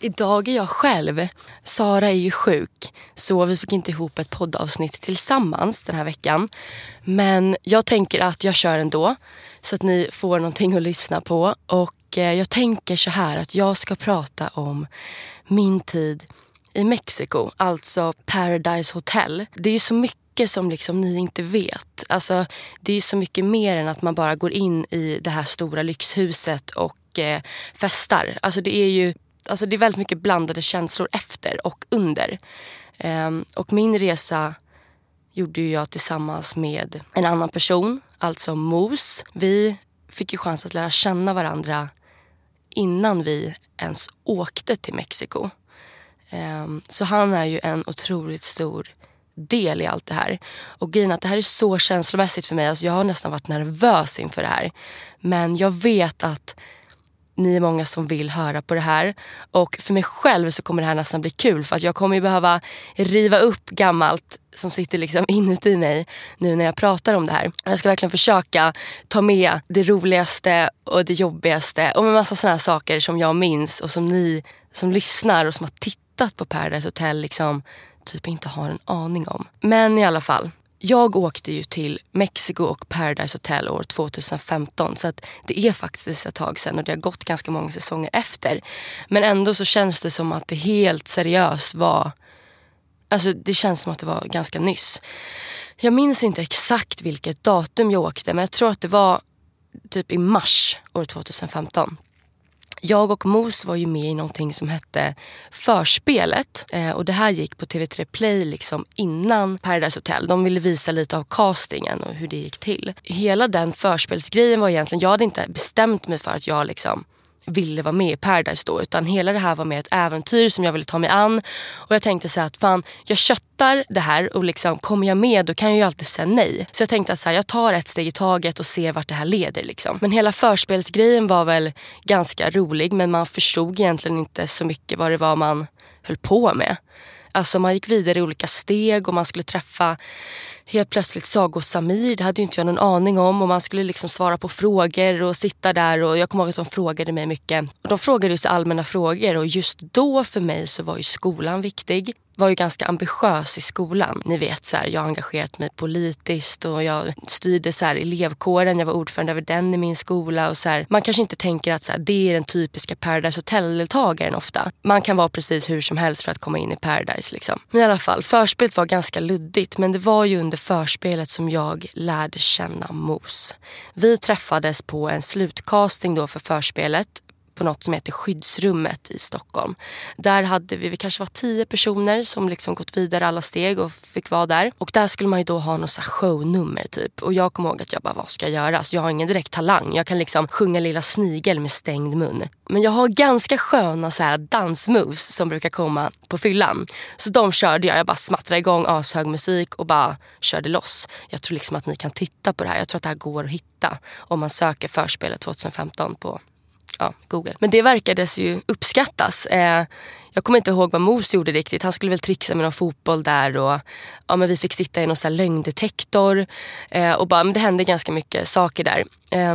Idag är jag själv. Sara är ju sjuk så vi fick inte ihop ett poddavsnitt tillsammans den här veckan. Men jag tänker att jag kör ändå så att ni får någonting att lyssna på. Och eh, jag tänker så här att jag ska prata om min tid i Mexiko, alltså Paradise Hotel. Det är ju så mycket som liksom ni inte vet. Alltså, det är ju så mycket mer än att man bara går in i det här stora lyxhuset och eh, festar. Alltså det är ju alltså det är väldigt mycket blandade känslor efter och under. Um, och min resa gjorde jag tillsammans med en annan person, alltså Mos. Vi fick ju chans att lära känna varandra innan vi ens åkte till Mexiko. Um, så han är ju en otroligt stor del i allt det här. Och grejen att det här är så känslomässigt för mig. Alltså jag har nästan varit nervös inför det här. Men jag vet att ni är många som vill höra på det här. Och för mig själv så kommer det här nästan bli kul för att jag kommer ju behöva riva upp gammalt som sitter liksom inuti mig nu när jag pratar om det här. Jag ska verkligen försöka ta med det roligaste och det jobbigaste och med massa sådana här saker som jag minns och som ni som lyssnar och som har tittat på Paradise Hotel liksom typ inte har en aning om. Men i alla fall, jag åkte ju till Mexiko och Paradise Hotel år 2015 så att det är faktiskt ett tag sedan och det har gått ganska många säsonger efter. Men ändå så känns det som att det helt seriöst var Alltså det känns som att det var ganska nyss. Jag minns inte exakt vilket datum jag åkte men jag tror att det var typ i mars år 2015 jag och Mos var ju med i någonting som hette Förspelet. Eh, och det här gick på TV3 Play liksom innan Paradise Hotel. De ville visa lite av castingen och hur det gick till. Hela den förspelsgrejen var egentligen, jag hade inte bestämt mig för att jag liksom ville vara med i Paradise då. Utan hela det här var mer ett äventyr som jag ville ta mig an. Och jag tänkte så att fan, jag köttar det här och liksom kommer jag med då kan jag ju alltid säga nej. Så jag tänkte att så här, jag tar ett steg i taget och ser vart det här leder. Liksom. Men hela förspelsgrejen var väl ganska rolig men man förstod egentligen inte så mycket vad det var man höll på med. Alltså man gick vidare i olika steg och man skulle träffa helt plötsligt Sago och Samir. Det hade ju inte jag någon aning om. Och man skulle liksom svara på frågor och sitta där. Och jag kommer ihåg att de frågade mig mycket. Och de frågade ju så allmänna frågor och just då för mig så var ju skolan viktig var ju ganska ambitiös i skolan. Ni vet, så här, jag har engagerat mig politiskt och jag styrde så här, elevkåren. Jag var ordförande över den i min skola. Och så här, man kanske inte tänker att så här, det är den typiska Paradise Hotel-deltagaren ofta. Man kan vara precis hur som helst för att komma in i Paradise. Liksom. Men i alla fall, förspelet var ganska luddigt. Men det var ju under förspelet som jag lärde känna Mos. Vi träffades på en slutcasting då för förspelet på något som heter Skyddsrummet i Stockholm. Där hade vi, vi kanske var tio personer som liksom gått vidare alla steg och fick vara där. Och där skulle man ju då ha något så shownummer typ. Och jag kommer ihåg att jag bara, vad ska jag göra? Alltså, jag har ingen direkt talang. Jag kan liksom sjunga Lilla snigel med stängd mun. Men jag har ganska sköna så här dansmoves som brukar komma på fyllan. Så de körde jag. Jag bara smattrade igång ashög musik och bara körde loss. Jag tror liksom att ni kan titta på det här. Jag tror att det här går att hitta om man söker förspelet 2015 på ja, Google. Men det verkades ju uppskattas. Eh, jag kommer inte ihåg vad Mos gjorde riktigt. Han skulle väl trixa med någon fotboll där och ja, men vi fick sitta i någon så lögndetektor. Eh, och bara, men det hände ganska mycket saker där. Eh,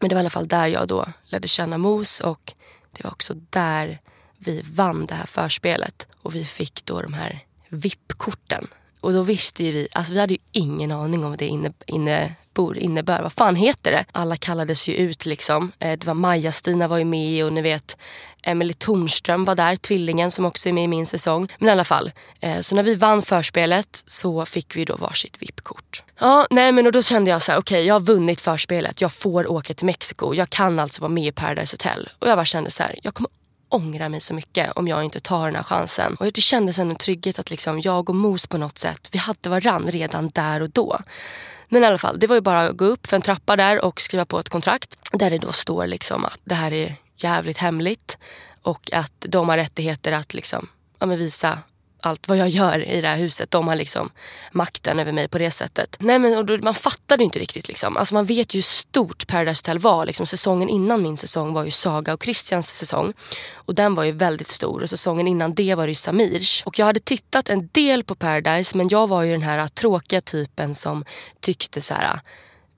men det var i alla fall där jag då lärde känna Mos och det var också där vi vann det här förspelet och vi fick då de här VIP-korten. Och då visste ju vi, alltså vi hade ju ingen aning om vad det inne, innebor, innebär. Vad fan heter det? Alla kallades ju ut liksom. Eh, det var Maja-Stina var ju med och ni vet Emelie Tornström var där, tvillingen som också är med i min säsong. Men i alla fall, eh, så när vi vann förspelet så fick vi då varsitt VIP-kort. Ja, nej men och då kände jag så här, okej okay, jag har vunnit förspelet, jag får åka till Mexiko, jag kan alltså vara med i Paradise Hotel. Och jag bara kände så här, jag kommer ångra mig så mycket om jag inte tar den här chansen. Och det kändes ändå trygghet att liksom jag och Mos på något sätt, vi hade varann redan där och då. Men i alla fall, det var ju bara att gå upp för en trappa där och skriva på ett kontrakt. Där det då står liksom att det här är jävligt hemligt och att de har rättigheter att liksom, ja, visa allt vad jag gör i det här huset. De har liksom makten över mig på det sättet. Nej men och då, man fattade inte riktigt liksom. Alltså man vet ju hur stort Paradise Hotel var. Liksom, säsongen innan min säsong var ju Saga och Christians säsong. Och den var ju väldigt stor. Och säsongen innan det var det ju Samirs. Och jag hade tittat en del på Paradise men jag var ju den här tråkiga typen som tyckte så här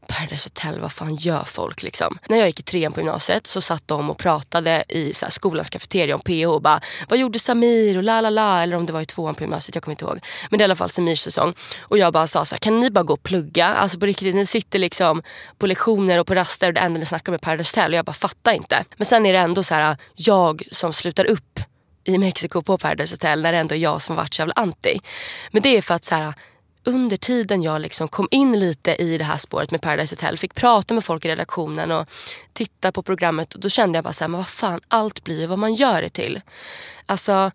Paradise Hotel, vad fan gör folk liksom? När jag gick i trean på gymnasiet så satt de och pratade i så här, skolans kafeteria om PH och bara Vad gjorde Samir och la la la eller om det var i tvåan på gymnasiet, jag kommer inte ihåg. Men det är i alla fall Samirs säsong. Och jag bara sa så här, kan ni bara gå och plugga? Alltså på riktigt, ni sitter liksom på lektioner och på raster och det enda ni snackar om är Paradise Hotel och jag bara fattar inte. Men sen är det ändå så här, jag som slutar upp i Mexiko på Paradise Hotel när det ändå är jag som har varit så jävla anti. Men det är för att så här, under tiden jag liksom kom in lite i det här spåret med Paradise Hotel, fick prata med folk i redaktionen och titta på programmet. Då kände jag bara såhär, men vad fan, allt blir vad man gör det till. Alltså,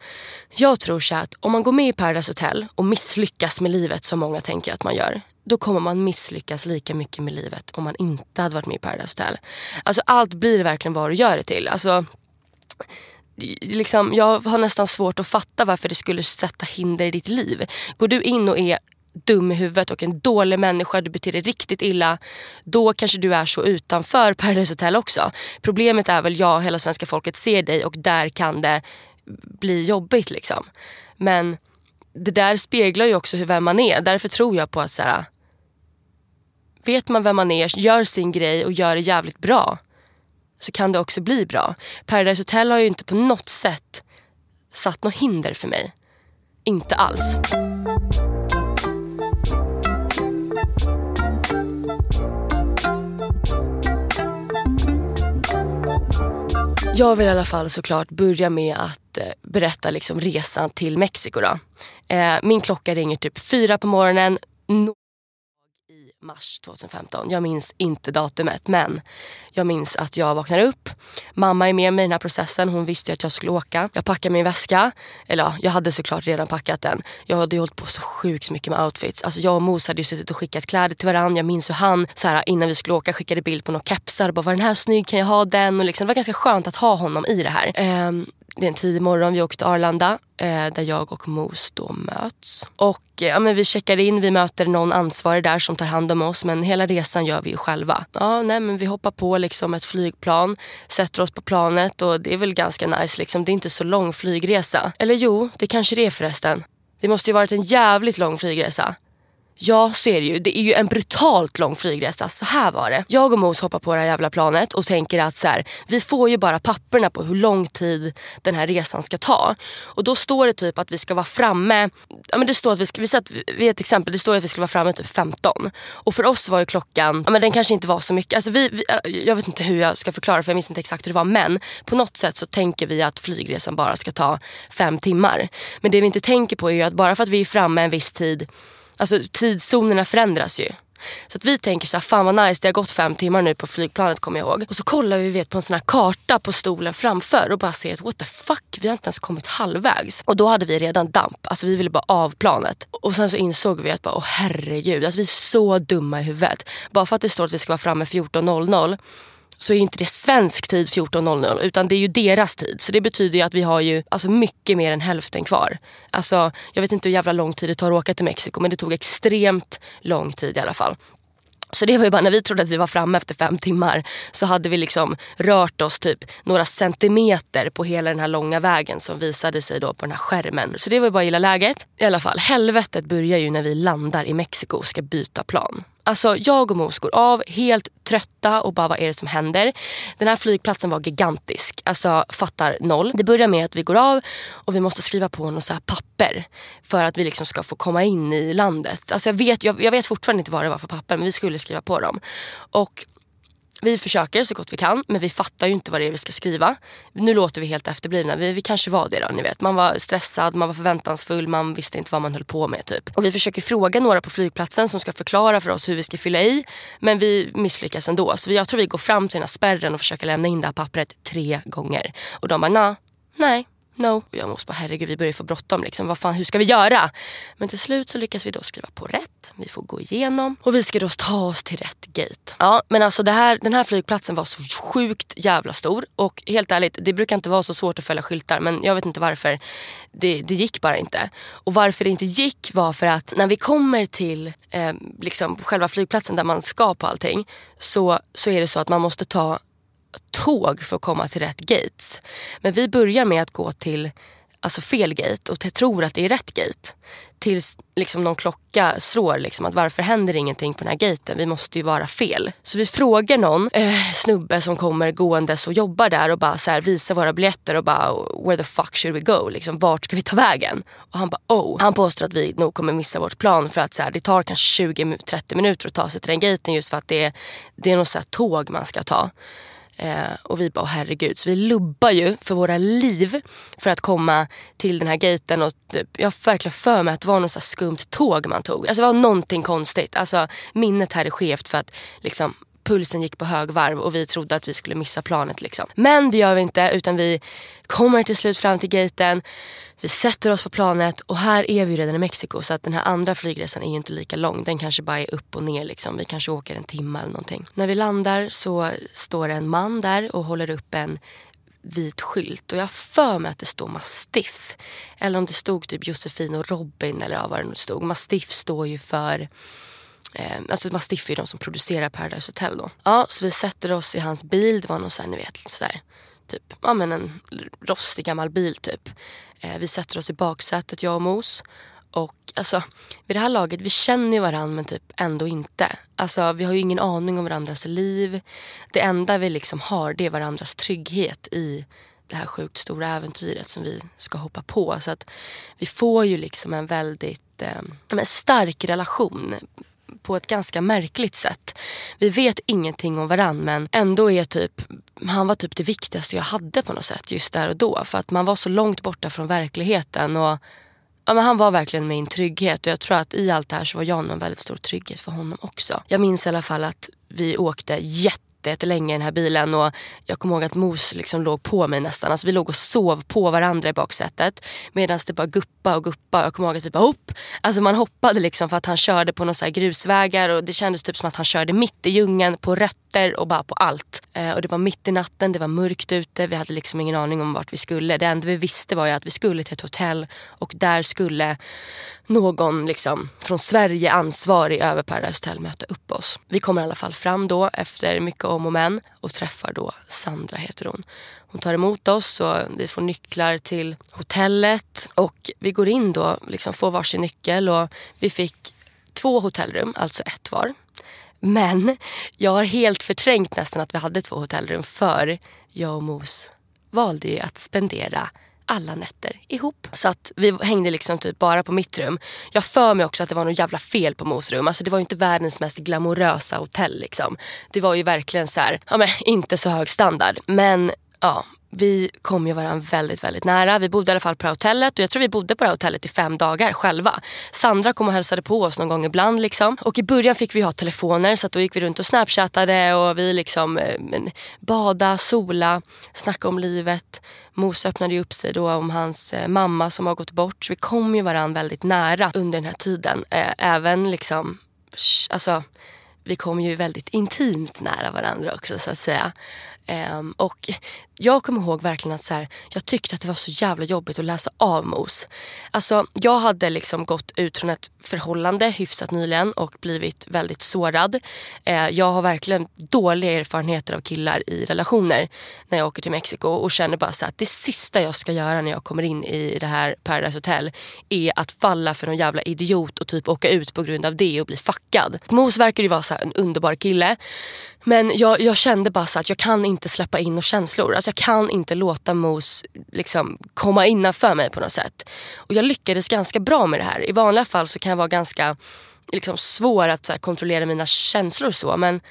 jag tror så att om man går med i Paradise Hotel och misslyckas med livet som många tänker att man gör. Då kommer man misslyckas lika mycket med livet om man inte hade varit med i Paradise Hotel. Alltså allt blir verkligen vad du gör det till. Alltså, liksom, jag har nästan svårt att fatta varför det skulle sätta hinder i ditt liv. Går du in och är dum i huvudet och en dålig människa, du beter dig riktigt illa. Då kanske du är så utanför Paradise Hotel också. Problemet är väl, jag och hela svenska folket ser dig och där kan det bli jobbigt liksom. Men det där speglar ju också hur vem man är. Därför tror jag på att så här, vet man vem man är, gör sin grej och gör det jävligt bra så kan det också bli bra. Paradise Hotel har ju inte på något sätt satt något hinder för mig. Inte alls. Jag vill i alla fall såklart börja med att eh, berätta liksom resan till Mexiko. Då. Eh, min klocka ringer typ fyra på morgonen mars 2015. Jag minns inte datumet men jag minns att jag vaknar upp. Mamma är med mig i den här processen. Hon visste ju att jag skulle åka. Jag packar min väska. Eller ja, jag hade såklart redan packat den. Jag hade ju hållit på så sjukt mycket med outfits. Alltså jag och Mos hade ju suttit och skickat kläder till varandra. Jag minns hur han så här, innan vi skulle åka skickade bild på några kepsar. Bara, var den här snygg? Kan jag ha den? Och liksom, det var ganska skönt att ha honom i det här. Um, det är en tidig morgon, vi åker till Arlanda eh, där jag och Mos då möts. Och eh, ja, men vi checkar in, vi möter någon ansvarig där som tar hand om oss men hela resan gör vi ju själva. Ja, nej, men vi hoppar på liksom ett flygplan, sätter oss på planet och det är väl ganska nice. Liksom. Det är inte så lång flygresa. Eller jo, det kanske det är förresten. Det måste ju varit en jävligt lång flygresa. Ja, så är det ju. Det är ju en brutalt lång flygresa. Så här var det. Jag och Mos hoppar på det här jävla planet och tänker att så här, vi får ju bara papperna på hur lång tid den här resan ska ta. Och då står det typ att vi ska vara framme, ja men det står att vi ska, vi att, vi ett exempel, det står att vi ska vara framme typ 15. Och för oss var ju klockan, ja men den kanske inte var så mycket, alltså vi, vi, jag vet inte hur jag ska förklara för jag minns inte exakt hur det var. Men på något sätt så tänker vi att flygresan bara ska ta fem timmar. Men det vi inte tänker på är ju att bara för att vi är framme en viss tid Alltså tidszonerna förändras ju. Så att vi tänker så här, fan vad nice, det har gått fem timmar nu på flygplanet kommer jag ihåg. Och så kollar vi vet, på en sån här karta på stolen framför och bara ser att what the fuck, vi har inte ens kommit halvvägs. Och då hade vi redan damp, alltså vi ville bara av planet. Och sen så insåg vi att bara, åh herregud, alltså vi är så dumma i huvudet. Bara för att det står att vi ska vara framme 14.00 så är ju inte det svensk tid 14.00 utan det är ju deras tid. Så det betyder ju att vi har ju alltså mycket mer än hälften kvar. Alltså, jag vet inte hur jävla lång tid det tar att åka till Mexiko men det tog extremt lång tid i alla fall. Så det var ju bara när vi trodde att vi var framme efter fem timmar så hade vi liksom rört oss typ några centimeter på hela den här långa vägen som visade sig då på den här skärmen. Så det var ju bara att gilla läget. I alla fall, helvetet börjar ju när vi landar i Mexiko och ska byta plan. Alltså jag och Mos går av helt trötta och bara vad är det som händer? Den här flygplatsen var gigantisk. Alltså fattar noll. Det börjar med att vi går av och vi måste skriva på något så papper för att vi liksom ska få komma in i landet. Alltså jag, vet, jag, jag vet fortfarande inte vad det var för papper men vi skulle skriva på dem. Och vi försöker så gott vi kan men vi fattar ju inte vad det är vi ska skriva. Nu låter vi helt efterblivna. Vi, vi kanske var det då. Ni vet. Man var stressad, man var förväntansfull, man visste inte vad man höll på med. typ. Och Vi försöker fråga några på flygplatsen som ska förklara för oss hur vi ska fylla i. Men vi misslyckas ändå. Så jag tror vi går fram till den här spärren och försöker lämna in det här pappret tre gånger. Och de bara, nah, nej, no. Och jag måste bara, herregud vi börjar få bråttom. Liksom. Vad fan, hur ska vi göra? Men till slut så lyckas vi då skriva på rätt. Vi får gå igenom och vi ska då ta oss till rätt gate. Ja, men alltså här, den här flygplatsen var så sjukt jävla stor. Och helt ärligt, det brukar inte vara så svårt att följa skyltar. Men jag vet inte varför. Det, det gick bara inte. Och varför det inte gick var för att när vi kommer till eh, liksom själva flygplatsen där man ska på allting. Så, så är det så att man måste ta tåg för att komma till rätt gates. Men vi börjar med att gå till alltså fel gate och tror att det är rätt gate. Tills liksom någon klocka slår liksom att varför händer ingenting på den här gaten? Vi måste ju vara fel. Så vi frågar någon eh, snubbe som kommer gåendes och jobbar där och bara så här, visar våra biljetter och bara where the fuck should we go? Liksom, vart ska vi ta vägen? Och han bara oh. Han påstår att vi nog kommer missa vårt plan för att så här, det tar kanske 20-30 minuter att ta sig till den gaten just för att det är, det är något så här tåg man ska ta. Eh, och vi bara, herregud. Så vi lubbar ju för våra liv för att komma till den här gaten. Och typ, jag har verkligen för mig att det var något så skumt tåg man tog. Alltså det var någonting konstigt. Alltså minnet här är skevt för att liksom pulsen gick på högvarv och vi trodde att vi skulle missa planet. Liksom. Men det gör vi inte utan vi kommer till slut fram till gaten. Vi sätter oss på planet och här är vi redan i Mexiko så att den här andra flygresan är ju inte lika lång. Den kanske bara är upp och ner liksom. Vi kanske åker en timme eller någonting. När vi landar så står en man där och håller upp en vit skylt och jag har för mig att det står Mastiff. Eller om det stod typ Josefin och Robin eller vad det nu stod. Mastiff står ju för Eh, alltså Mastiff är de som producerar Paradise Hotel då. Ja, så vi sätter oss i hans bil. Det var någon sån här, ni vet, så här, typ, ja men en rostig gammal bil typ. Eh, vi sätter oss i baksätet, jag och Mos. Och alltså, vid det här laget, vi känner ju varandra men typ ändå inte. Alltså, vi har ju ingen aning om varandras liv. Det enda vi liksom har det är varandras trygghet i det här sjukt stora äventyret som vi ska hoppa på. Så att vi får ju liksom en väldigt eh, stark relation på ett ganska märkligt sätt. Vi vet ingenting om varandra men ändå är typ han var typ det viktigaste jag hade på något sätt just där och då. För att man var så långt borta från verkligheten. Och ja, men Han var verkligen min trygghet och jag tror att i allt det här så var jag nog en väldigt stor trygghet för honom också. Jag minns i alla fall att vi åkte jätte jättelänge i den här bilen och jag kommer ihåg att Mos liksom låg på mig nästan. Alltså vi låg och sov på varandra i baksätet medan det bara guppa och guppa. Jag kommer ihåg att vi bara hopp. Alltså man hoppade liksom för att han körde på några grusvägar och det kändes typ som att han körde mitt i djungeln på rötter och bara på allt. Eh, och det var mitt i natten, det var mörkt ute, vi hade liksom ingen aning om vart vi skulle. Det enda vi visste var ju att vi skulle till ett hotell och där skulle någon liksom från Sverige ansvarig över Paradise Hotel möta upp oss. Vi kommer i alla fall fram då efter mycket om och men och träffar då Sandra heter hon. Hon tar emot oss och vi får nycklar till hotellet och vi går in då, liksom får varsin nyckel och vi fick två hotellrum, alltså ett var. Men jag har helt förträngt nästan att vi hade två hotellrum för jag och Mos valde ju att spendera alla nätter ihop. Så att vi hängde liksom typ bara på mitt rum. Jag för mig också att det var något jävla fel på Mos rum. Alltså det var ju inte världens mest glamorösa hotell liksom. Det var ju verkligen så här, ja men inte så hög standard. Men ja, vi kom ju varandra väldigt, väldigt nära. Vi bodde i alla fall på det här hotellet och jag tror vi bodde på det här hotellet i fem dagar själva. Sandra kom och hälsade på oss någon gång ibland liksom. Och i början fick vi ha telefoner så att då gick vi runt och snapchattade och vi liksom eh, bada, sola, snacka om livet. Mose öppnade ju upp sig då om hans eh, mamma som har gått bort. Så vi kom ju varandra väldigt nära under den här tiden. Eh, även liksom, alltså vi kom ju väldigt intimt nära varandra också så att säga. Um, och jag kommer ihåg verkligen att så här, jag tyckte att det var så jävla jobbigt att läsa av Mos. Alltså, jag hade liksom gått ut från ett förhållande hyfsat nyligen och blivit väldigt sårad. Uh, jag har verkligen dåliga erfarenheter av killar i relationer när jag åker till Mexiko och känner bara så att det sista jag ska göra när jag kommer in i det här Paradise Hotel är att falla för någon jävla idiot och typ åka ut på grund av det och bli fuckad. Mos verkar ju vara så en underbar kille. Men jag, jag kände bara så att jag kan inte släppa in några känslor. Alltså jag kan inte låta Mos liksom komma innanför mig på något sätt. Och jag lyckades ganska bra med det här. I vanliga fall så kan jag vara ganska liksom, svår att här, kontrollera mina känslor så. Men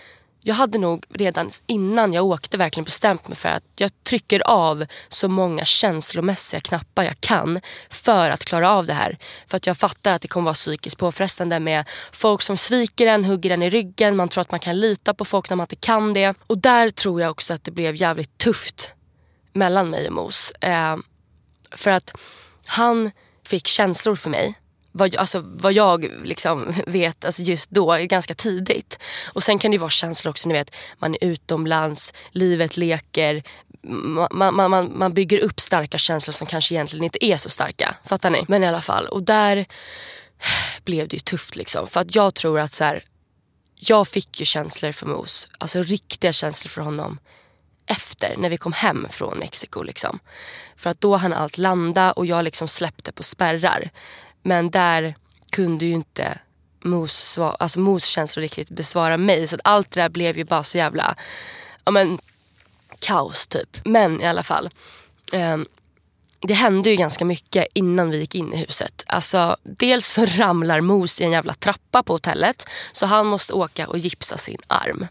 jag hade nog redan innan jag åkte verkligen bestämt mig för att jag trycker av så många känslomässiga knappar jag kan för att klara av det här. För att jag fattar att det kommer vara psykiskt påfrestande med folk som sviker en, hugger en i ryggen, man tror att man kan lita på folk när man inte kan det. Och där tror jag också att det blev jävligt tufft mellan mig och Mos. Eh, för att han fick känslor för mig vad, alltså, vad jag liksom vet alltså just då, ganska tidigt. Och sen kan det vara känslor också, ni vet, man är utomlands, livet leker. Man, man, man, man bygger upp starka känslor som kanske egentligen inte är så starka. Fattar ni? Men i alla fall, och där blev det ju tufft liksom. För att jag tror att så här, jag fick ju känslor för Mos, alltså riktiga känslor för honom efter, när vi kom hem från Mexiko. Liksom. För att då hann allt landa och jag liksom släppte på spärrar. Men där kunde ju inte Mos, alltså Mos känslor riktigt besvara mig. Så att allt det där blev ju bara så jävla ja, men, kaos typ. Men i alla fall. Eh, det hände ju ganska mycket innan vi gick in i huset. Alltså, dels så ramlar Mos i en jävla trappa på hotellet så han måste åka och gipsa sin arm.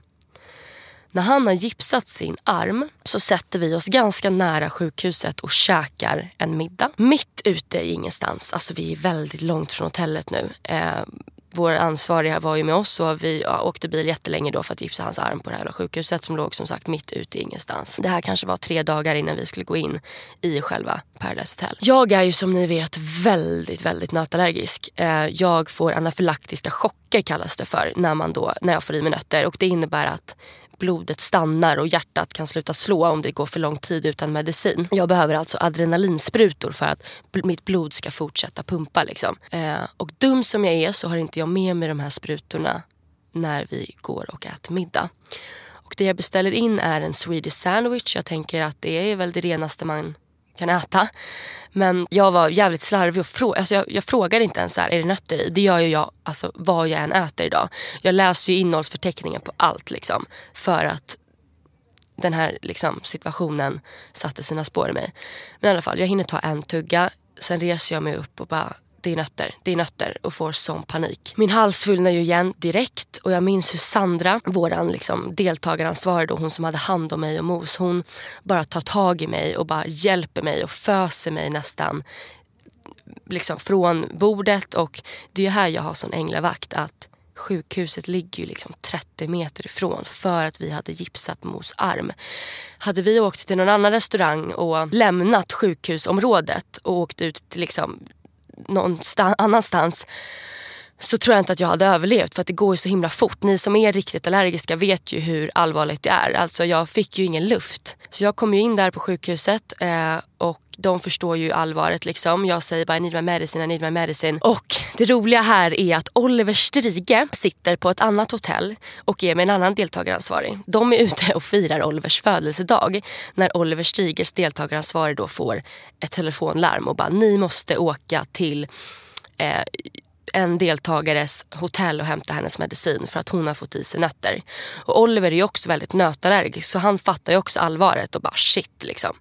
När han har gipsat sin arm så sätter vi oss ganska nära sjukhuset och käkar en middag. Mitt ute i ingenstans, alltså vi är väldigt långt från hotellet nu. Eh, vår ansvariga var ju med oss och vi ja, åkte bil jättelänge då för att gipsa hans arm på det här sjukhuset som låg som sagt mitt ute i ingenstans. Det här kanske var tre dagar innan vi skulle gå in i själva Paradise Hotel. Jag är ju som ni vet väldigt, väldigt nötallergisk. Eh, jag får anafylaktiska chocker kallas det för när, man då, när jag får i mig nötter och det innebär att blodet stannar och hjärtat kan sluta slå om det går för lång tid utan medicin. Jag behöver alltså adrenalinsprutor för att mitt blod ska fortsätta pumpa. Liksom. Eh, och dum som jag är så har inte jag med mig de här sprutorna när vi går och äter middag. Och det jag beställer in är en Swedish sandwich. Jag tänker att det är väl det renaste man kan äta. Men jag var jävligt slarvig och frå alltså jag, jag frågade inte ens här, är det nötter i. Det gör ju jag alltså, vad jag än äter idag. Jag läser ju innehållsförteckningen på allt liksom. För att den här liksom, situationen satte sina spår i mig. Men i alla fall, jag hinner ta en tugga. Sen reser jag mig upp och bara det är nötter, det är nötter och får sån panik. Min hals svullnar ju igen direkt och jag minns hur Sandra, våran liksom deltagaransvarig då, hon som hade hand om mig och Mos, hon bara tar tag i mig och bara hjälper mig och föser mig nästan liksom från bordet och det är ju här jag har sån änglavakt att sjukhuset ligger ju liksom 30 meter ifrån för att vi hade gipsat Mos arm. Hade vi åkt till någon annan restaurang och lämnat sjukhusområdet och åkt ut till liksom någon annanstans så tror jag inte att jag hade överlevt för att det går ju så himla fort. Ni som är riktigt allergiska vet ju hur allvarligt det är. Alltså jag fick ju ingen luft. Så jag kom ju in där på sjukhuset eh, och de förstår ju allvaret liksom. Jag säger bara I need my medicine, I need my medicine. Och det roliga här är att Oliver Strige sitter på ett annat hotell och är med en annan deltagaransvarig. De är ute och firar Olivers födelsedag när Oliver Striges deltagaransvarig då får ett telefonlarm och bara ni måste åka till eh, en deltagares hotell och hämta hennes medicin för att hon har fått i sig nötter. Och Oliver är ju också väldigt nötallergisk så han fattar ju också allvaret och bara shit liksom.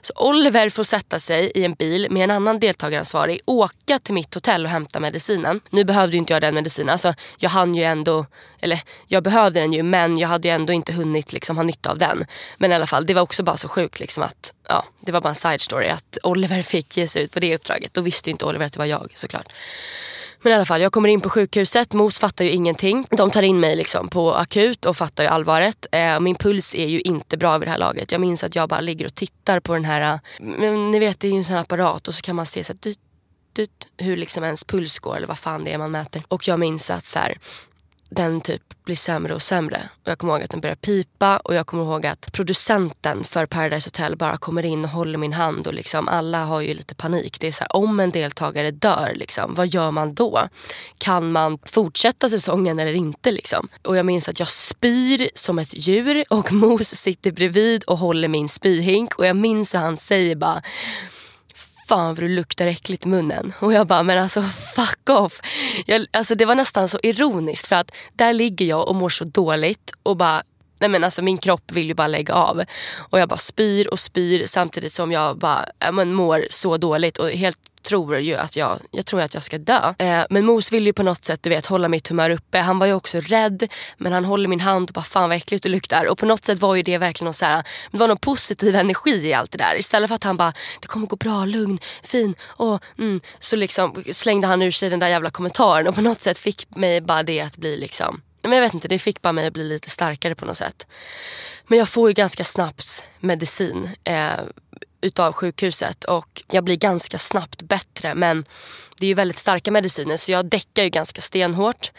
Så Oliver får sätta sig i en bil med en annan deltagaransvarig, åka till mitt hotell och hämta medicinen. Nu behövde ju inte jag den medicinen, alltså jag hann ju ändå, eller jag behövde den ju men jag hade ju ändå inte hunnit liksom ha nytta av den. Men i alla fall, det var också bara så sjukt liksom att, ja, det var bara en side story att Oliver fick ge sig ut på det uppdraget. Då visste ju inte Oliver att det var jag såklart. Men i alla fall, jag kommer in på sjukhuset. Mos fattar ju ingenting. De tar in mig liksom på akut och fattar ju allvaret. Eh, min puls är ju inte bra vid det här laget. Jag minns att jag bara ligger och tittar på den här, eh, men ni vet det är ju en sån här apparat och så kan man se så här, dyt, dyt, hur liksom ens puls går eller vad fan det är man mäter. Och jag minns att så här, den typ blir sämre och sämre. Och jag kommer ihåg att den börjar pipa och jag kommer ihåg att producenten för Paradise Hotel bara kommer in och håller min hand och liksom alla har ju lite panik. Det är så här, om en deltagare dör, liksom, vad gör man då? Kan man fortsätta säsongen eller inte? Liksom? Och jag minns att jag spyr som ett djur och Mos sitter bredvid och håller min spyhink och jag minns hur han säger bara fan vad du luktar äckligt i munnen. Och jag bara, men alltså fuck off. Jag, alltså det var nästan så ironiskt för att där ligger jag och mår så dåligt och bara Nej men alltså min kropp vill ju bara lägga av. Och jag bara spyr och spyr samtidigt som jag bara ja, men mår så dåligt och helt tror ju att jag, jag tror att jag ska dö. Eh, men Mos vill ju på något sätt du vet, hålla mitt humör uppe. Han var ju också rädd men han håller min hand och bara fan vad äckligt du luktar. Och på något sätt var ju det verkligen någon, så här, det var någon positiv energi i allt det där. Istället för att han bara det kommer gå bra, lugn, fin. Och, mm, så liksom slängde han ur sig den där jävla kommentaren och på något sätt fick mig bara det att bli liksom men jag vet inte, det fick bara mig att bli lite starkare på något sätt. Men jag får ju ganska snabbt medicin. Eh, utav sjukhuset och jag blir ganska snabbt bättre men det är ju väldigt starka mediciner så jag däckar ju ganska stenhårt.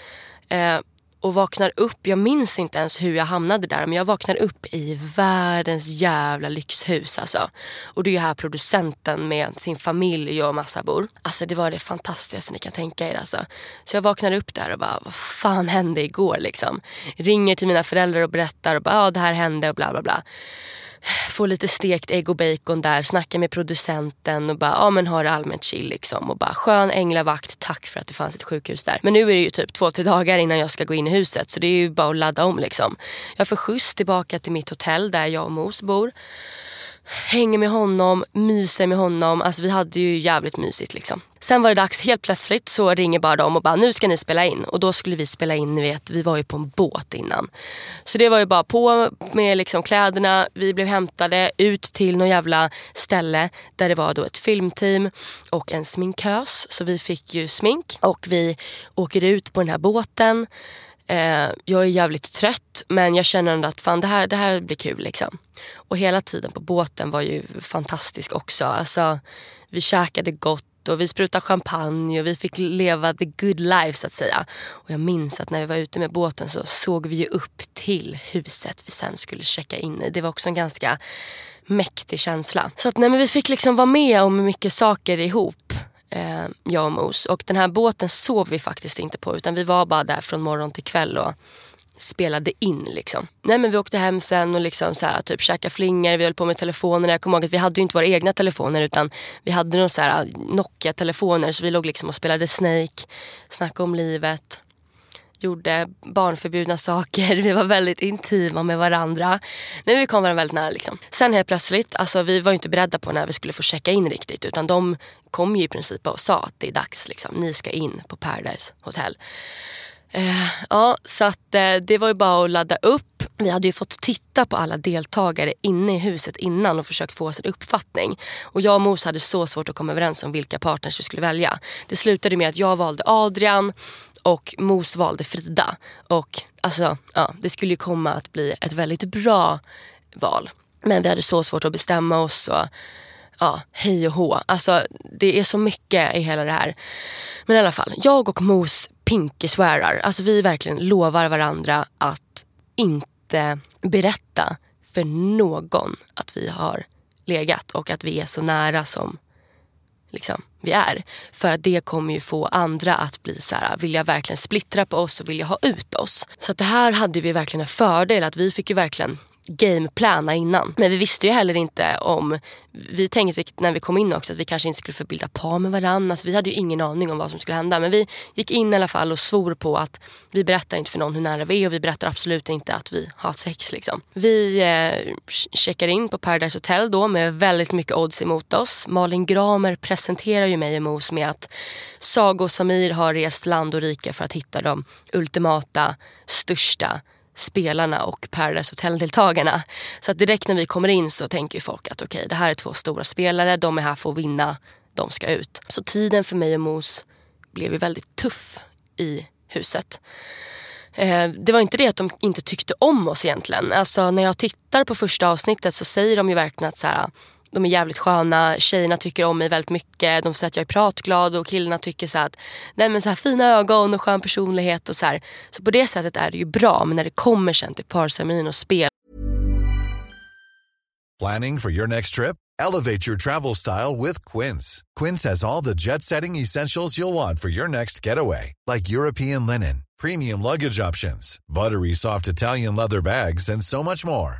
Eh, och vaknar upp, jag minns inte ens hur jag hamnade där men jag vaknar upp i världens jävla lyxhus alltså. Och det är ju här producenten med sin familj och massa bor. Alltså det var det fantastiskaste ni kan tänka er alltså. Så jag vaknar upp där och bara, vad fan hände igår liksom? Ringer till mina föräldrar och berättar och bara, ja det här hände och bla bla bla få lite stekt ägg och bacon där, snacka med producenten och bara ja men ha det allmänt chill liksom. Och bara skön änglavakt, tack för att det fanns ett sjukhus där. Men nu är det ju typ två, tre dagar innan jag ska gå in i huset så det är ju bara att ladda om liksom. Jag får skjuts tillbaka till mitt hotell där jag och Mos bor hänger med honom, myser med honom. Alltså vi hade ju jävligt mysigt liksom. Sen var det dags, helt plötsligt så ringer bara de och bara nu ska ni spela in. Och då skulle vi spela in, ni vet vi var ju på en båt innan. Så det var ju bara på med liksom kläderna, vi blev hämtade ut till någon jävla ställe där det var då ett filmteam och en sminkös. Så vi fick ju smink och vi åker ut på den här båten. Eh, jag är jävligt trött men jag känner ändå att fan det här, det här blir kul liksom. Och hela tiden på båten var ju fantastisk också. Alltså, vi käkade gott och vi sprutade champagne och vi fick leva the good life så att säga. Och jag minns att när vi var ute med båten så såg vi ju upp till huset vi sen skulle checka in i. Det var också en ganska mäktig känsla. Så att nej, men vi fick liksom vara med om mycket saker ihop eh, jag och Mos. Och den här båten sov vi faktiskt inte på utan vi var bara där från morgon till kväll och spelade in. Liksom. Nej, men vi åkte hem sen och liksom så här, typ käkade flingor. Vi höll på med telefonerna. Jag kommer ihåg att vi hade ju inte våra egna telefoner utan vi hade några så här eh, Nokia-telefoner. Så vi låg liksom och spelade Snake, snackade om livet gjorde barnförbjudna saker. Vi var väldigt intima med varandra. Nej, vi kom varandra väldigt nära. Liksom. Sen helt plötsligt, alltså, vi var inte beredda på när vi skulle få checka in riktigt. Utan de kom ju i princip och sa att det är dags. Liksom. Ni ska in på Paradise Hotel. Uh, ja, så att, uh, det var ju bara att ladda upp. Vi hade ju fått titta på alla deltagare inne i huset innan och försökt få oss en uppfattning. Och jag och Mos hade så svårt att komma överens om vilka partners vi skulle välja. Det slutade med att jag valde Adrian och Mos valde Frida. Och alltså, ja, det skulle ju komma att bli ett väldigt bra val. Men vi hade så svårt att bestämma oss. Och, ja, hej och hå. Alltså, det är så mycket i hela det här. Men i alla fall, jag och Mos pinkeswearar. Alltså vi verkligen lovar varandra att inte berätta för någon att vi har legat och att vi är så nära som liksom, vi är. För att det kommer ju få andra att bli så här, vill jag verkligen splittra på oss och vill jag ha ut oss? Så att det här hade vi verkligen en fördel att vi fick ju verkligen gameplana innan. Men vi visste ju heller inte om... Vi tänkte när vi kom in också att vi kanske inte skulle få bilda par med varandra. Alltså vi hade ju ingen aning om vad som skulle hända. Men vi gick in i alla fall och svor på att vi berättar inte för någon hur nära vi är och vi berättar absolut inte att vi har sex. Liksom. Vi eh, checkar in på Paradise Hotel då med väldigt mycket odds emot oss. Malin Gramer presenterar ju mig och Mos med att Sago och Samir har rest land och rike för att hitta de ultimata, största spelarna och Paradise Hotel-deltagarna. Så att direkt när vi kommer in så tänker folk att okej, okay, det här är två stora spelare, de är här för att vinna, de ska ut. Så tiden för mig och Mos blev ju väldigt tuff i huset. Eh, det var inte det att de inte tyckte om oss egentligen. Alltså när jag tittar på första avsnittet så säger de ju verkligen att så här, de är jävligt sköna, tjejerna tycker om mig väldigt mycket. De säger att jag är pratglad och killarna tycker så att nej men så här, fina ögon och skön personlighet. och Så här. Så på det sättet är det ju bra. Men när det kommer sen till parceremonin och spel. Planning for your next trip? Elevate your travel style with Quince. Quince has all the jet setting essentials you'll want for your next getaway. Like European linen, premium luggage options, buttery soft Italian leather bags and so much more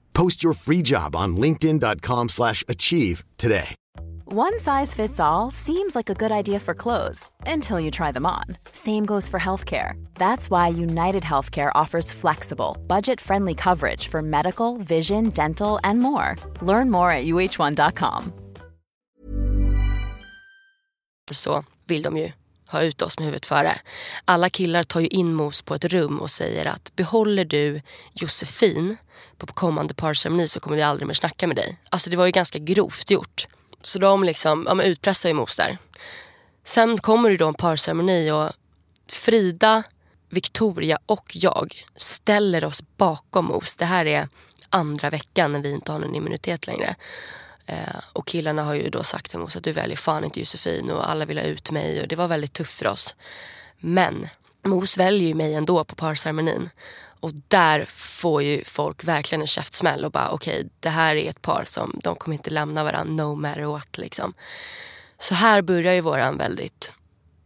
Post your free job on linkedin.com/achieve slash achieve today. One size fits all seems like a good idea for clothes until you try them on. Same goes for healthcare. That's why United Healthcare offers flexible, budget-friendly coverage for medical, vision, dental, and more. Learn more at uh1.com. så vill de ju ha ut oss med huvudet före. Alla killar tar ju in Mos på ett rum och säger att behåller du Josefin på kommande parceremoni så kommer vi aldrig mer snacka med dig. Alltså det var ju ganska grovt gjort. Så de liksom, ja, men utpressar ju Mos där. Sen kommer det då en parceremoni och Frida, Victoria och jag ställer oss bakom Mos. Det här är andra veckan när vi inte har någon immunitet längre. Eh, och killarna har ju då sagt till Mose att du väljer fan inte Josefin och alla vill ha ut mig och det var väldigt tufft för oss. Men Mos väljer ju mig ändå på parceremonin. Och där får ju folk verkligen en käftsmäll och bara okej okay, det här är ett par som de kommer inte lämna varandra no matter what liksom. Så här börjar ju våran väldigt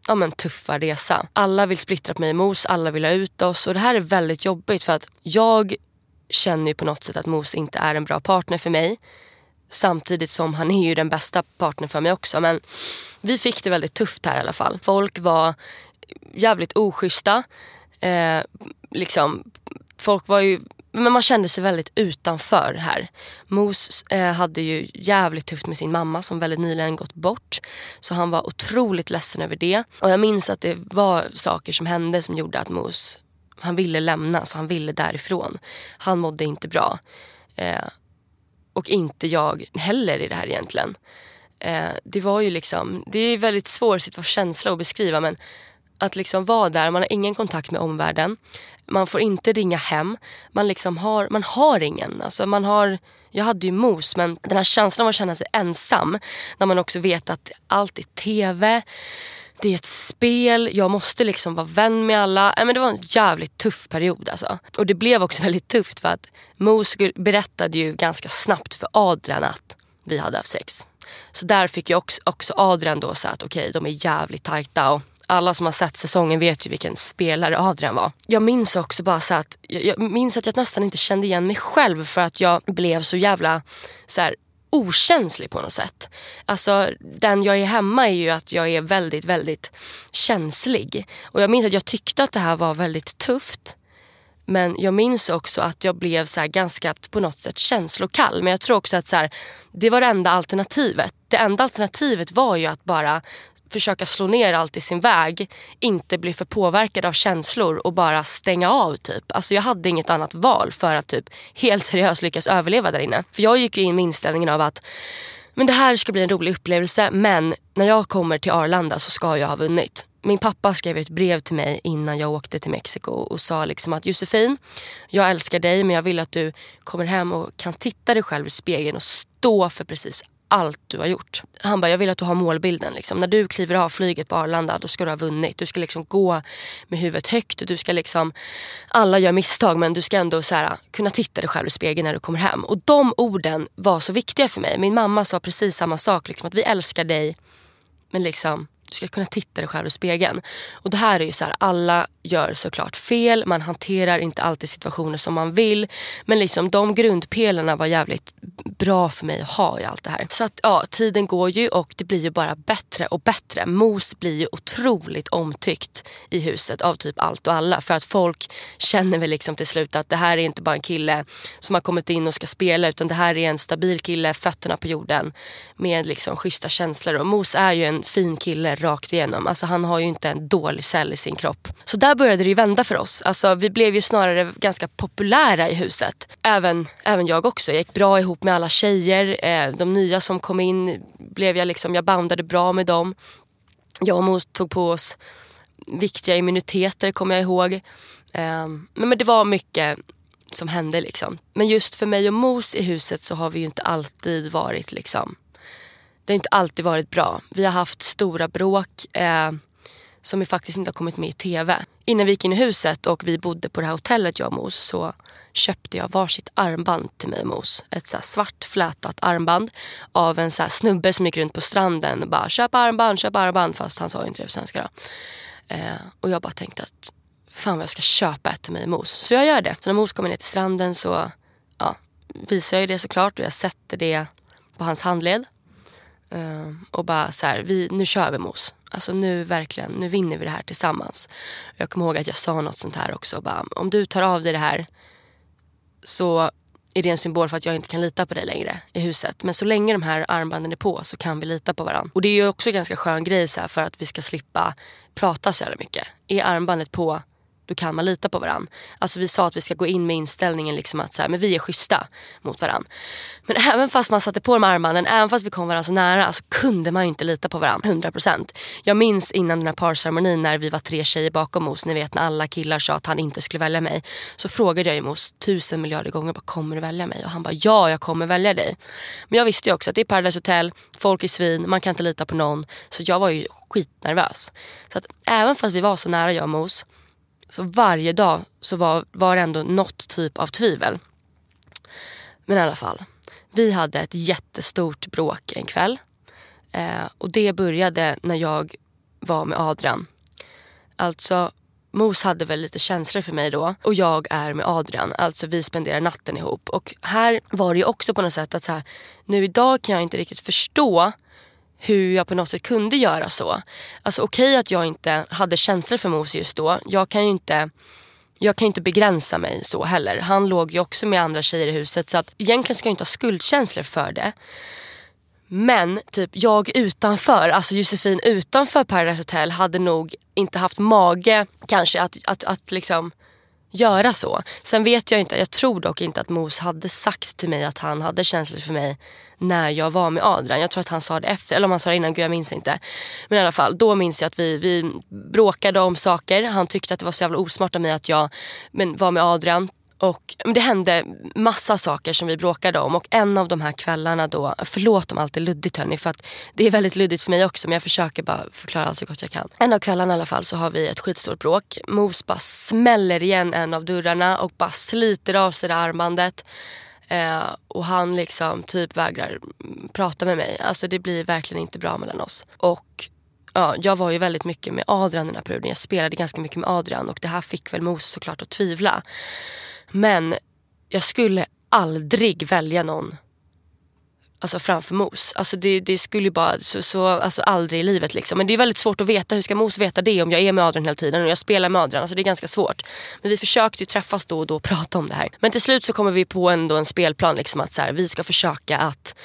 ja, men, tuffa resa. Alla vill splittra på mig och Mos, alla vill ha ut oss och det här är väldigt jobbigt för att jag känner ju på något sätt att Mos inte är en bra partner för mig. Samtidigt som han är ju den bästa partnern för mig också. Men vi fick det väldigt tufft här i alla fall. Folk var jävligt oschyssta. Eh, liksom, folk var ju men man kände sig väldigt utanför här. Mos eh, hade ju jävligt tufft med sin mamma som väldigt nyligen gått bort. Så han var otroligt ledsen över det. Och jag minns att det var saker som hände som gjorde att Mos, han ville lämna, så han ville därifrån. Han mådde inte bra. Eh, och inte jag heller i det här egentligen. Eh, det var ju liksom, det är en väldigt svår känsla att beskriva men att liksom vara där, man har ingen kontakt med omvärlden. Man får inte ringa hem. Man, liksom har, man har ingen. Alltså man har, jag hade ju mos men den här känslan av att känna sig ensam när man också vet att allt är TV det är ett spel, jag måste liksom vara vän med alla. men det var en jävligt tuff period alltså. Och det blev också väldigt tufft för att Mos berättade ju ganska snabbt för Adrian att vi hade haft sex. Så där fick jag också, också Adrian då säga att okej, okay, de är jävligt tajta och alla som har sett säsongen vet ju vilken spelare Adrian var. Jag minns också bara så att jag, jag minns att jag nästan inte kände igen mig själv för att jag blev så jävla så här, okänslig på något sätt. Alltså den jag är hemma är ju att jag är väldigt, väldigt känslig. Och jag minns att jag tyckte att det här var väldigt tufft. Men jag minns också att jag blev så ganska på något sätt känslokall. Men jag tror också att så här, det var det enda alternativet. Det enda alternativet var ju att bara försöka slå ner allt i sin väg, inte bli för påverkad av känslor och bara stänga av typ. Alltså jag hade inget annat val för att typ helt seriöst lyckas överleva där inne. För jag gick ju in med inställningen av att men det här ska bli en rolig upplevelse men när jag kommer till Arlanda så ska jag ha vunnit. Min pappa skrev ett brev till mig innan jag åkte till Mexiko och sa liksom att Josefin, jag älskar dig men jag vill att du kommer hem och kan titta dig själv i spegeln och stå för precis allt du har gjort. Han bara, jag vill att du har målbilden. Liksom. När du kliver av flyget på Arlanda, då ska du ha vunnit. Du ska liksom gå med huvudet högt. Du ska liksom, alla gör misstag men du ska ändå så här, kunna titta dig själv i spegeln när du kommer hem. Och de orden var så viktiga för mig. Min mamma sa precis samma sak. Liksom, att vi älskar dig men liksom du ska kunna titta dig själv i spegeln. Och det här är ju så här, alla gör såklart fel, man hanterar inte alltid situationer som man vill. Men liksom de grundpelarna var jävligt bra för mig att ha i allt det här. Så att ja, tiden går ju och det blir ju bara bättre och bättre. Mos blir ju otroligt omtyckt i huset av typ allt och alla. För att folk känner väl liksom till slut att det här är inte bara en kille som har kommit in och ska spela utan det här är en stabil kille, fötterna på jorden med liksom schyssta känslor. Och Mos är ju en fin kille rakt igenom. Alltså han har ju inte en dålig cell i sin kropp. Så där började det ju vända för oss. Alltså vi blev ju snarare ganska populära i huset. Även, även jag också. Jag gick bra ihop med alla tjejer. Eh, de nya som kom in blev jag liksom, jag bandade bra med dem. Jag och Mos tog på oss viktiga immuniteter kommer jag ihåg. Eh, men det var mycket som hände liksom. Men just för mig och Mos i huset så har vi ju inte alltid varit liksom det har inte alltid varit bra. Vi har haft stora bråk eh, som vi faktiskt inte har kommit med i TV. Innan vi gick in i huset och vi bodde på det här hotellet jag och Mos så köpte jag varsitt armband till mig och Mos. Ett så svart flätat armband av en så snubbe som gick runt på stranden och bara köp armband, köp armband fast han sa inte det på svenska då. Eh, och jag bara tänkte att fan vad jag ska köpa ett till mig och Mos. Så jag gör det. Så när Mos kommer ner till stranden så ja, visar jag det såklart och jag sätter det på hans handled. Eh, och bara så här, vi, nu kör vi mos. Alltså nu verkligen, nu vinner vi det här tillsammans. Jag kommer ihåg att jag sa något sånt här också. Bara, om du tar av dig det här så är det en symbol för att jag inte kan lita på dig längre i huset. Men så länge de här armbanden är på så kan vi lita på varandra. Och det är ju också en ganska skön grej så här, för att vi ska slippa prata så jävla mycket. Är armbandet på då kan man lita på varandra. Alltså vi sa att vi ska gå in med inställningen liksom att så här, men vi är schyssta mot varandra. Men även fast man satte på de armbanden, även fast vi kom varandra så nära så kunde man ju inte lita på varandra 100%. Jag minns innan den här parceremonin när vi var tre tjejer bakom oss, ni vet när alla killar sa att han inte skulle välja mig. Så frågade jag ju Mos tusen miljarder gånger, bara, kommer du välja mig? Och han bara, ja jag kommer välja dig. Men jag visste ju också att det är Paradise Hotel, folk är svin, man kan inte lita på någon. Så jag var ju skitnervös. Så att även fast vi var så nära jag och Mos så varje dag så var, var det ändå något typ av tvivel. Men i alla fall. Vi hade ett jättestort bråk en kväll. Eh, och det började när jag var med Adrian. Alltså Mos hade väl lite känslor för mig då och jag är med Adrian. Alltså vi spenderar natten ihop. Och här var det ju också på något sätt att så här, nu idag kan jag inte riktigt förstå hur jag på något sätt kunde göra så. Alltså okej okay att jag inte hade känslor för Mose just då. Jag kan ju inte jag kan inte begränsa mig så heller. Han låg ju också med andra tjejer i huset så att egentligen ska jag inte ha skuldkänslor för det. Men typ jag utanför, alltså Josefin utanför Paradise Hotel hade nog inte haft mage kanske att, att, att liksom göra så. Sen vet jag inte, jag tror dock inte att Mos hade sagt till mig att han hade känslor för mig när jag var med Adrian. Jag tror att han sa det efter, eller om han sa det innan, gud jag minns inte. Men i alla fall, då minns jag att vi, vi bråkade om saker. Han tyckte att det var så jävla osmart av mig att jag men, var med Adrian och det hände massa saker som vi bråkade om och en av de här kvällarna då, förlåt om allt är luddigt hörni för att det är väldigt luddigt för mig också men jag försöker bara förklara allt så gott jag kan. En av kvällarna i alla fall så har vi ett skitstort bråk. Mos bara smäller igen en av dörrarna och bara sliter av sig det armbandet. Eh, och han liksom typ vägrar prata med mig. Alltså det blir verkligen inte bra mellan oss. Och ja, jag var ju väldigt mycket med Adrian den här perioden. Jag spelade ganska mycket med Adrian och det här fick väl Mos såklart att tvivla. Men jag skulle aldrig välja någon alltså framför Mos. Alltså det, det skulle bara, så, så, alltså aldrig i livet liksom. Men det är väldigt svårt att veta, hur ska Mos veta det om jag är med Adrian hela tiden och jag spelar med Adrian. Alltså det är ganska svårt. Men vi försökte ju träffas då och då och prata om det här. Men till slut så kommer vi på ändå en spelplan liksom att så här, vi ska försöka att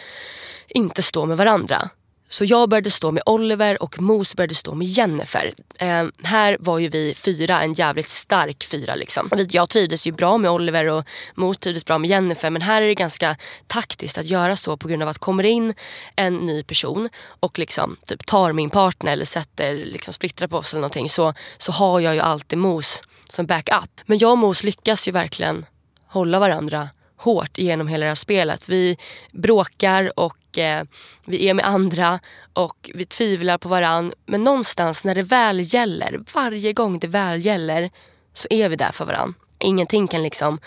inte stå med varandra. Så jag började stå med Oliver och Mos började stå med Jennifer. Eh, här var ju vi fyra, en jävligt stark fyra. Liksom. Jag trivdes ju bra med Oliver och Mos trivdes bra med Jennifer. Men här är det ganska taktiskt att göra så på grund av att kommer in en ny person och liksom typ tar min partner eller sätter, liksom splittrar på oss eller någonting så, så har jag ju alltid Mos som backup. Men jag och Mos lyckas ju verkligen hålla varandra hårt genom hela det här spelet. Vi bråkar och eh, vi är med andra och vi tvivlar på varann. Men någonstans när det väl gäller, varje gång det väl gäller så är vi där för varann. Ingenting kan liksom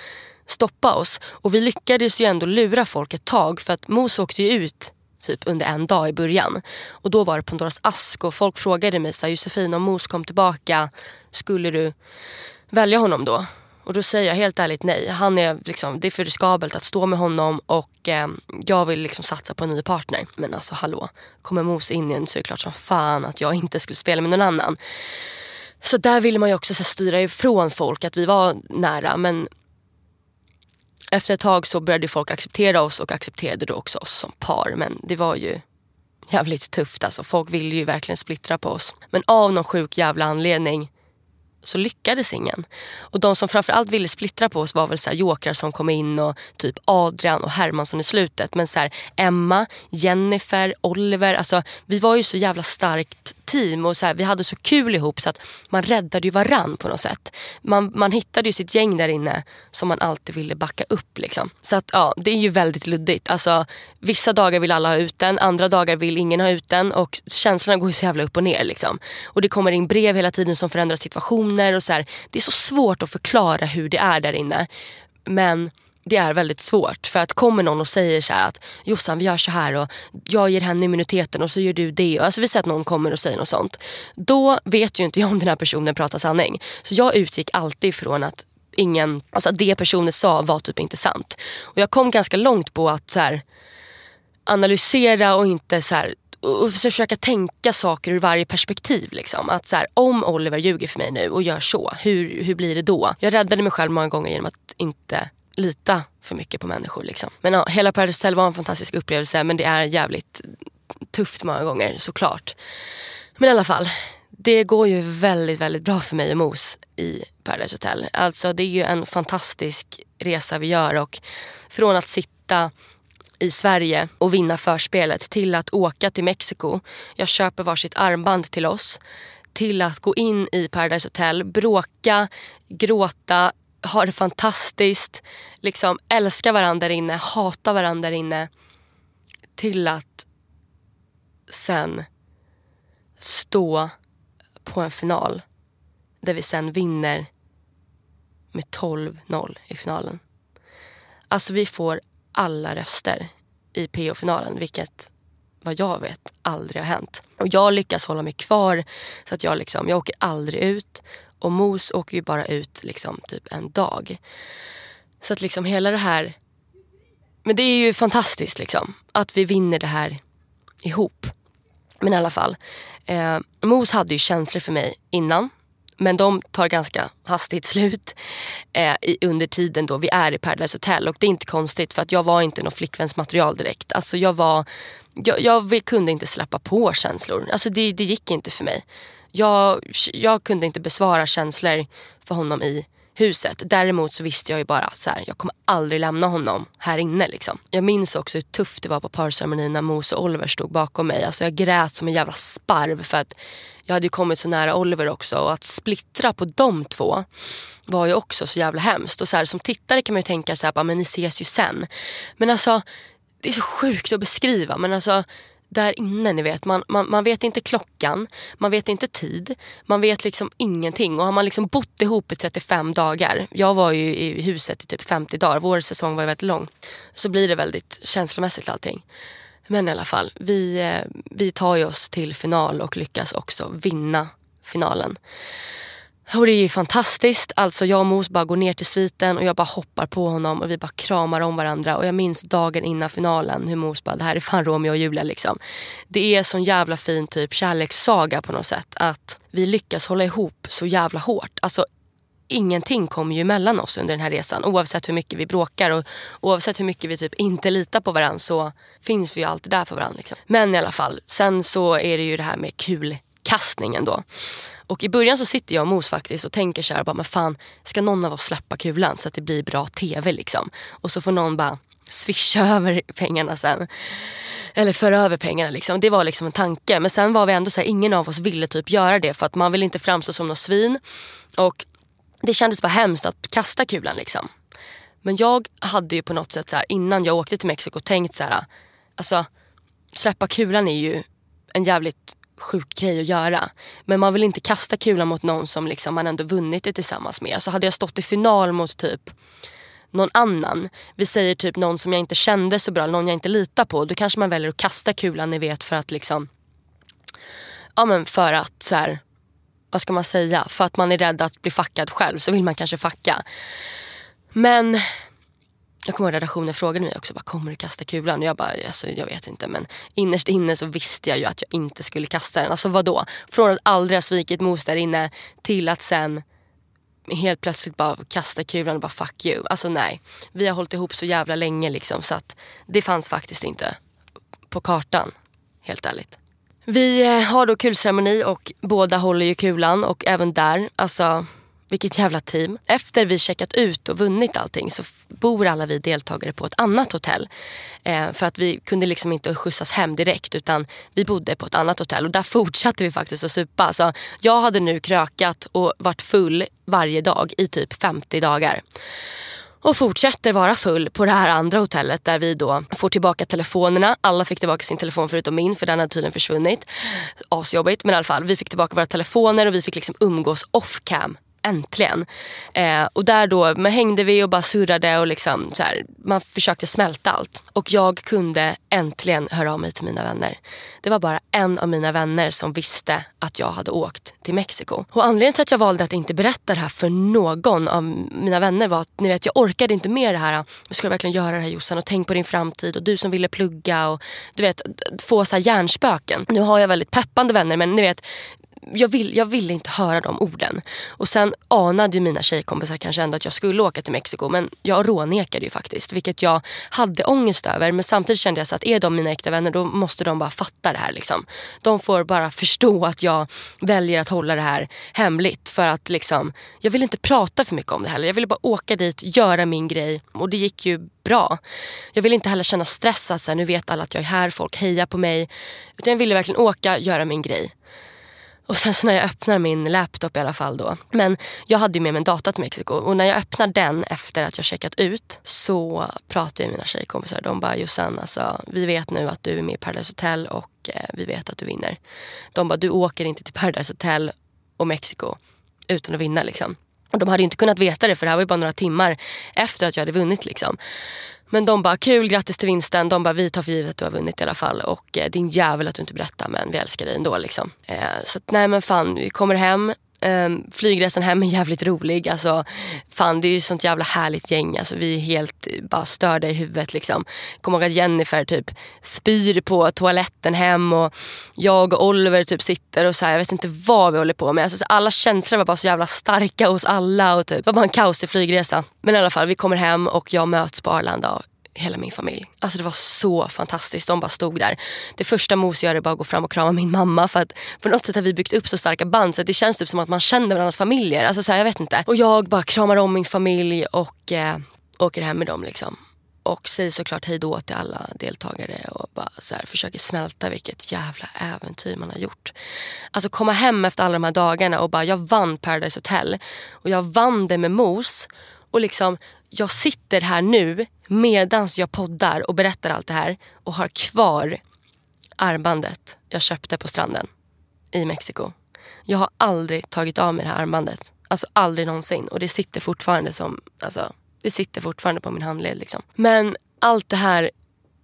stoppa oss. Och vi lyckades ju ändå lura folk ett tag för att Mos åkte ju ut typ under en dag i början. Och då var det Pandoras ask och folk frågade mig så här, Josefin om Mos kom tillbaka, skulle du välja honom då? Och då säger jag helt ärligt nej. Han är liksom, det är för riskabelt att stå med honom och eh, jag vill liksom satsa på en ny partner. Men alltså hallå, kommer Mos in igen så är det klart som fan att jag inte skulle spela med någon annan. Så där ville man ju också så styra ifrån folk att vi var nära men efter ett tag så började folk acceptera oss och accepterade då också oss som par. Men det var ju jävligt tufft alltså. Folk ville ju verkligen splittra på oss. Men av någon sjuk jävla anledning så lyckades ingen. Och de som framförallt ville splittra på oss var väl så här jokrar som kom in och typ Adrian och Hermansson i slutet. Men så här, Emma, Jennifer, Oliver. Alltså, vi var ju så jävla starkt team och så här, vi hade så kul ihop så att man räddade ju varann på något sätt. Man, man hittade ju sitt gäng där inne som man alltid ville backa upp. Liksom. Så att ja, det är ju väldigt luddigt. Alltså, vissa dagar vill alla ha ut den, andra dagar vill ingen ha ut den och känslorna går ju så jävla upp och ner. Liksom. Och det kommer in brev hela tiden som förändrar situationer och så här, det är så svårt att förklara hur det är där inne. Men det är väldigt svårt. För att kommer någon och säger så att Jossan vi gör så här och jag ger henne immuniteten och så gör du det. Alltså vi säger att någon kommer och säger något sånt. Då vet ju inte jag om den här personen pratar sanning. Så jag utgick alltid ifrån att ingen, alltså det personen sa var typ inte sant. Och jag kom ganska långt på att så här, analysera och inte så här, och försöka tänka saker ur varje perspektiv. Liksom. Att så här, Om Oliver ljuger för mig nu och gör så, hur, hur blir det då? Jag räddade mig själv många gånger genom att inte lita för mycket på människor. Liksom. Men ja, hela Paradise Hotel var en fantastisk upplevelse men det är jävligt tufft många gånger såklart. Men i alla fall, det går ju väldigt, väldigt bra för mig och Mos i Paradise Hotel. Alltså det är ju en fantastisk resa vi gör och från att sitta i Sverige och vinna förspelet till att åka till Mexiko. Jag köper varsitt armband till oss. Till att gå in i Paradise Hotel, bråka, gråta, ha det fantastiskt, liksom älska varandra där inne, hata varandra där inne. Till att sen stå på en final där vi sen vinner med 12-0 i finalen. Alltså vi får alla röster i PO-finalen vilket vad jag vet aldrig har hänt. Och jag lyckas hålla mig kvar så att jag liksom, jag åker aldrig ut. Och Mos åker ju bara ut liksom typ en dag. Så att liksom hela det här... Men det är ju fantastiskt liksom. Att vi vinner det här ihop. Men i alla fall. Eh, Mos hade ju känslor för mig innan. Men de tar ganska hastigt slut eh, i, under tiden då vi är i Paradise Hotel. Och det är inte konstigt för att jag var inte någon flickvänsmaterial direkt. Alltså jag var... Jag, jag kunde inte släppa på känslor. Alltså det, det gick inte för mig. Jag, jag kunde inte besvara känslor för honom i huset. Däremot så visste jag ju bara att så här, jag kommer aldrig lämna honom här inne. Liksom. Jag minns också hur tufft det var på parceremonin när Mose och Oliver stod bakom mig. Alltså jag grät som en jävla sparv för att jag hade ju kommit så nära Oliver också. Och att splittra på de två var ju också så jävla hemskt. Och så här, som tittare kan man ju tänka så här, men ni ses ju sen. Men alltså, det är så sjukt att beskriva. Men alltså där inne, ni vet. Man, man, man vet inte klockan, man vet inte tid, man vet liksom ingenting. Och har man liksom bott ihop i 35 dagar, jag var ju i huset i typ 50 dagar, vår säsong var ju väldigt lång, så blir det väldigt känslomässigt allting. Men i alla fall, vi, eh, vi tar ju oss till final och lyckas också vinna finalen. Och det är fantastiskt. Alltså jag och Mos bara går ner till sviten och jag bara hoppar på honom och vi bara kramar om varandra. Och jag minns dagen innan finalen hur Mos bara, det här är fan Romeo och Julia liksom. Det är sån jävla fin typ kärlekssaga på något sätt. Att vi lyckas hålla ihop så jävla hårt. Alltså ingenting kommer ju mellan oss under den här resan. Oavsett hur mycket vi bråkar och oavsett hur mycket vi typ inte litar på varandra så finns vi ju alltid där för varandra. Liksom. Men i alla fall, sen så är det ju det här med kul kastningen då. Och i början så sitter jag och Mos faktiskt och tänker så här, bara, men fan, ska någon av oss släppa kulan så att det blir bra tv liksom? Och så får någon bara swisha över pengarna sen. Eller föra över pengarna liksom. Det var liksom en tanke. Men sen var vi ändå så här, ingen av oss ville typ göra det för att man vill inte framstå som något svin. Och det kändes bara hemskt att kasta kulan liksom. Men jag hade ju på något sätt så här, innan jag åkte till Mexiko tänkt så här, alltså släppa kulan är ju en jävligt sjuk grej att göra. Men man vill inte kasta kulan mot någon som liksom man ändå vunnit det tillsammans med. Alltså hade jag stått i final mot typ någon annan. Vi säger typ någon som jag inte kände så bra, någon jag inte litar på. Då kanske man väljer att kasta kulan ni vet för att liksom Ja men för att så här, vad ska man säga? För att man är rädd att bli fuckad själv så vill man kanske fucka. Men jag kommer ihåg redaktionen frågade mig också, bara, kommer du kasta kulan? Och jag bara, alltså, jag vet inte. Men innerst inne så visste jag ju att jag inte skulle kasta den. Alltså vadå? Från att aldrig ha svikit mos där inne till att sen helt plötsligt bara kasta kulan och bara fuck you. Alltså nej. Vi har hållit ihop så jävla länge liksom så att det fanns faktiskt inte på kartan. Helt ärligt. Vi eh, har då kulceremoni och båda håller ju kulan och även där, alltså vilket jävla team. Efter vi checkat ut och vunnit allting så bor alla vi deltagare på ett annat hotell. Eh, för att vi kunde liksom inte skjutsas hem direkt utan vi bodde på ett annat hotell och där fortsatte vi faktiskt att supa. Så jag hade nu krökat och varit full varje dag i typ 50 dagar och fortsätter vara full på det här andra hotellet där vi då får tillbaka telefonerna. Alla fick tillbaka sin telefon förutom min för den hade tydligen försvunnit. Asjobbigt men i alla fall vi fick tillbaka våra telefoner och vi fick liksom umgås off cam äntligen. Eh, och där då men hängde vi och bara surrade och liksom så här, man försökte smälta allt. Och jag kunde äntligen höra av mig till mina vänner. Det var bara en av mina vänner som visste att jag hade åkt till Mexiko. Och anledningen till att jag valde att inte berätta det här för någon av mina vänner var att ni vet, jag orkade inte med det här. Jag skulle verkligen göra det här Jossan och tänk på din framtid och du som ville plugga och du vet få så här hjärnspöken. Nu har jag väldigt peppande vänner men ni vet jag, vill, jag ville inte höra de orden. Och sen anade ju mina tjejkompisar kanske ändå att jag skulle åka till Mexiko men jag rånekade ju faktiskt. Vilket jag hade ångest över men samtidigt kände jag så att är de mina äkta vänner då måste de bara fatta det här. Liksom. De får bara förstå att jag väljer att hålla det här hemligt. För att liksom, jag vill inte prata för mycket om det heller. Jag ville bara åka dit, göra min grej och det gick ju bra. Jag ville inte heller känna stress att så här, nu vet alla att jag är här, folk hejar på mig. Utan jag ville verkligen åka, göra min grej. Och sen så när jag öppnar min laptop i alla fall då. Men jag hade ju med mig en data till Mexiko och när jag öppnar den efter att jag checkat ut så pratar jag med mina tjejkompisar. De bara Jossan, alltså, vi vet nu att du är med i Paradise Hotel och eh, vi vet att du vinner. De bara, du åker inte till Paradise Hotel och Mexiko utan att vinna liksom. Och de hade ju inte kunnat veta det för det här var ju bara några timmar efter att jag hade vunnit. Liksom. Men de bara, kul, grattis till vinsten. De bara, vi tar för givet att du har vunnit i alla fall. Och eh, din jävel att du inte berättar men vi älskar dig ändå. Liksom. Eh, så att, nej men fan, vi kommer hem. Um, flygresan hem är jävligt rolig. Alltså, fan, det är ju sånt jävla härligt gäng. Alltså, vi är helt eh, bara störda i huvudet. Liksom. Kommer ihåg att Jennifer typ spyr på toaletten hem och jag och Oliver typ sitter och så här, jag vet inte vad vi håller på med. Alltså, så alla känslor var bara så jävla starka hos alla och typ, det var bara en kaosig flygresa. Men i alla fall, vi kommer hem och jag möts på Arlanda hela min familj. Alltså det var så fantastiskt. De bara stod där. Det första Mos gör är bara att gå fram och krama min mamma. För att på något sätt har vi byggt upp så starka band så det känns typ som att man känner varandras familjer. Alltså så här, jag vet inte. Och jag bara kramar om min familj och eh, åker hem med dem liksom. Och säger såklart hej då till alla deltagare och bara så här, försöker smälta vilket jävla äventyr man har gjort. Alltså komma hem efter alla de här dagarna och bara jag vann Paradise Hotel. Och jag vann det med Mos. Och liksom jag sitter här nu medans jag poddar och berättar allt det här och har kvar armbandet jag köpte på stranden i Mexiko. Jag har aldrig tagit av mig det här armbandet. Alltså aldrig någonsin. Och det sitter fortfarande som, alltså, det sitter fortfarande på min handled. Liksom. Men allt det här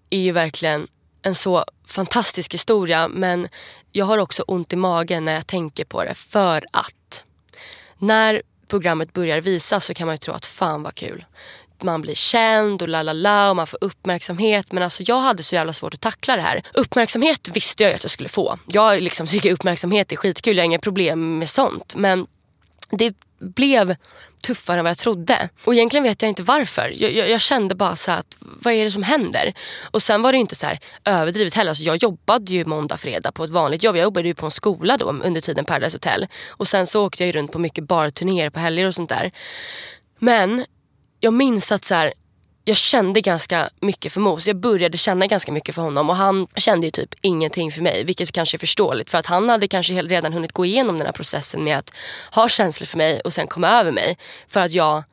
är ju verkligen en så fantastisk historia. Men jag har också ont i magen när jag tänker på det. För att när programmet börjar visas så kan man ju tro att fan vad kul. Man blir känd och la la la och man får uppmärksamhet. Men alltså jag hade så jävla svårt att tackla det här. Uppmärksamhet visste jag ju att jag skulle få. Jag liksom tycker uppmärksamhet är skitkul, jag har inga problem med sånt. Men det blev tuffare än vad jag trodde. Och egentligen vet jag inte varför. Jag, jag, jag kände bara så att vad är det som händer? Och sen var det inte så här överdrivet heller. Alltså jag jobbade ju måndag, fredag på ett vanligt jobb. Jag jobbade ju på en skola då under tiden Paradise Hotel. Och sen så åkte jag ju runt på mycket barturnéer på helger och sånt där. Men jag minns att så här, jag kände ganska mycket för Mos. Jag började känna ganska mycket för honom och han kände ju typ ingenting för mig. Vilket kanske är förståeligt för att han hade kanske redan hunnit gå igenom den här processen med att ha känslor för mig och sen komma över mig. För att jag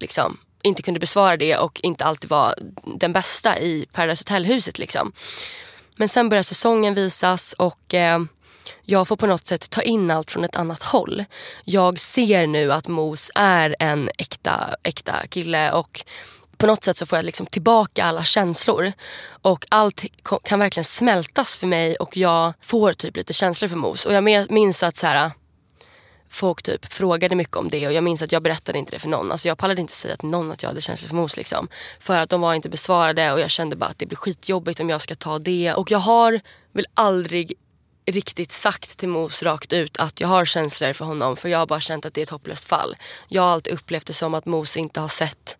liksom inte kunde besvara det och inte alltid var den bästa i Paradise Hotel-huset. Liksom. Men sen började säsongen visas och eh, jag får på något sätt ta in allt från ett annat håll. Jag ser nu att Mos är en äkta, äkta kille och på något sätt så får jag liksom tillbaka alla känslor. Och allt kan verkligen smältas för mig och jag får typ lite känslor för Mos. Och jag minns att så här, folk typ frågade mycket om det och jag minns att jag berättade inte det för någon. Alltså jag pallade inte säga till någon att jag hade känslor för Mos. Liksom. För att de var inte besvarade och jag kände bara att det blir skitjobbigt om jag ska ta det. Och jag har väl aldrig riktigt sagt till Mos rakt ut att jag har känslor för honom för jag har bara känt att det är ett hopplöst fall. Jag har alltid upplevt det som att Mos inte har sett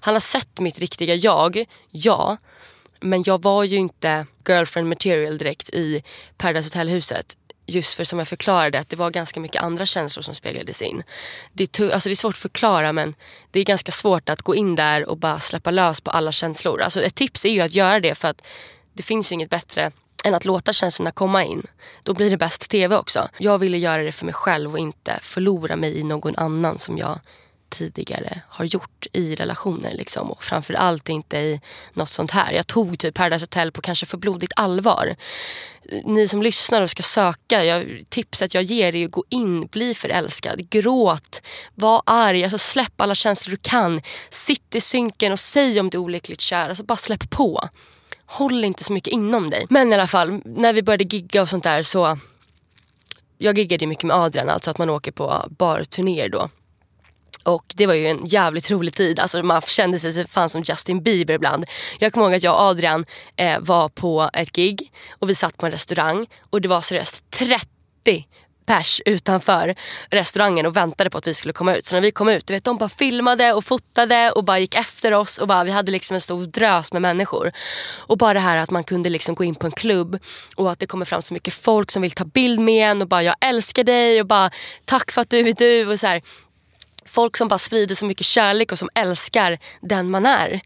han har sett mitt riktiga jag, ja. Men jag var ju inte girlfriend material direkt i Paradise Hotel-huset. Just för som jag förklarade att det var ganska mycket andra känslor som speglades in. Det är, alltså det är svårt att förklara men det är ganska svårt att gå in där och bara släppa lös på alla känslor. Alltså ett tips är ju att göra det för att det finns ju inget bättre än att låta känslorna komma in. Då blir det bäst TV också. Jag ville göra det för mig själv och inte förlora mig i någon annan som jag tidigare har gjort i relationer. Liksom. Och framförallt inte i något sånt här. Jag tog typ Paradise Hotel på kanske för blodigt allvar. Ni som lyssnar och ska söka, jag, tipset jag ger är att gå in, bli förälskad, gråt, var arg, alltså släpp alla känslor du kan. Sitt i synken och säg om du är olyckligt kär. Alltså bara släpp på. Håll inte så mycket inom dig. Men i alla fall, när vi började gigga och sånt där så jag giggade mycket med Adrian, alltså att man åker på barturnéer då. Och det var ju en jävligt rolig tid. Alltså man kände sig fan som Justin Bieber ibland. Jag kommer ihåg att jag och Adrian eh, var på ett gig och vi satt på en restaurang och det var seriöst 30 pers utanför restaurangen och väntade på att vi skulle komma ut. Så när vi kom ut, du vet, de bara filmade och fotade och bara gick efter oss. och bara, Vi hade liksom en stor drös med människor. Och bara det här att man kunde liksom gå in på en klubb och att det kommer fram så mycket folk som vill ta bild med en och bara jag älskar dig och bara tack för att du är du. Och så här, folk som bara sprider så mycket kärlek och som älskar den man är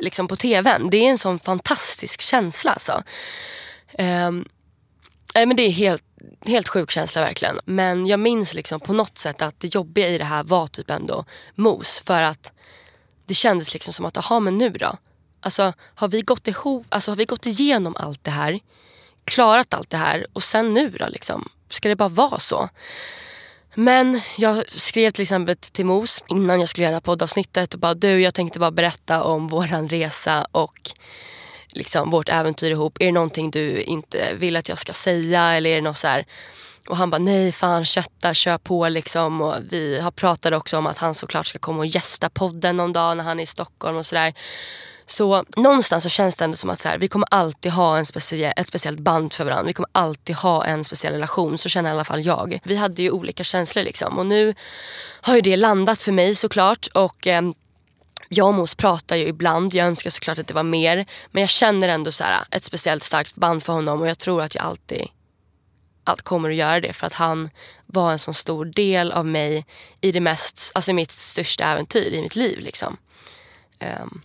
liksom på tvn. Det är en sån fantastisk känsla. Alltså. Um, men det är helt, helt sjuk känsla verkligen. Men jag minns liksom på något sätt att det jobbiga i det här var typ ändå mos. För att det kändes liksom som att, jaha men nu då? Alltså har vi gått ihop, alltså har vi gått igenom allt det här? Klarat allt det här och sen nu då liksom? Ska det bara vara så? Men jag skrev till exempel till Mos innan jag skulle göra poddavsnittet och bara du jag tänkte bara berätta om våran resa och liksom vårt äventyr ihop. Är det någonting du inte vill att jag ska säga eller är det något så här? Och han bara nej fan kötta, kör på liksom. Och vi har pratat också om att han såklart ska komma och gästa podden någon dag när han är i Stockholm och sådär. Så någonstans så känns det ändå som att så här, vi kommer alltid ha en specie ett speciellt band för varandra. Vi kommer alltid ha en speciell relation. Så känner i alla fall jag. Vi hade ju olika känslor liksom. Och nu har ju det landat för mig såklart. Och eh, jag och Mos pratar ju ibland. Jag önskar såklart att det var mer. Men jag känner ändå så här, ett speciellt starkt band för honom. Och jag tror att jag alltid allt kommer att göra det för att han var en sån stor del av mig i det mest, alltså mitt största äventyr i mitt liv. Liksom. Um,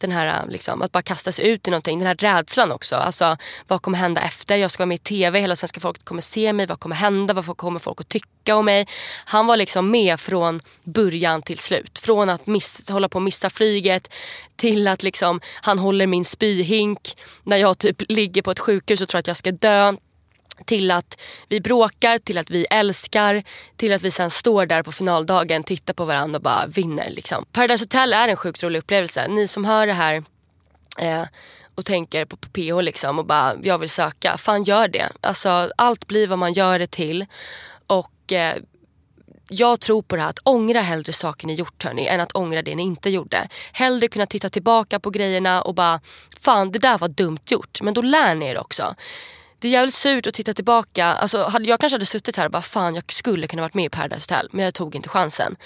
den här äh, liksom, att bara kasta sig ut i någonting. Den här rädslan också. Alltså, vad kommer hända efter? Jag ska vara med i TV, hela svenska folket kommer se mig. Vad kommer hända? Vad kommer folk att tycka om mig? Han var liksom med från början till slut. Från att miss, hålla på att missa flyget till att liksom, han håller min spyhink när jag typ ligger på ett sjukhus och tror att jag ska dö till att vi bråkar, till att vi älskar, till att vi sen står där på finaldagen, tittar på varandra och bara vinner. Liksom. Paradise Hotel är en sjukt rolig upplevelse. Ni som hör det här eh, och tänker på, på PH liksom och bara jag vill söka, fan gör det. Alltså, allt blir vad man gör det till. Och eh, jag tror på det här att ångra hellre saker ni gjort hörni, än att ångra det ni inte gjorde. Hellre kunna titta tillbaka på grejerna och bara fan det där var dumt gjort. Men då lär ni er också det är jävligt surt att titta tillbaka. Alltså, jag kanske hade suttit här och bara fan jag skulle kunna varit med i Paradise Hotel men jag tog inte chansen.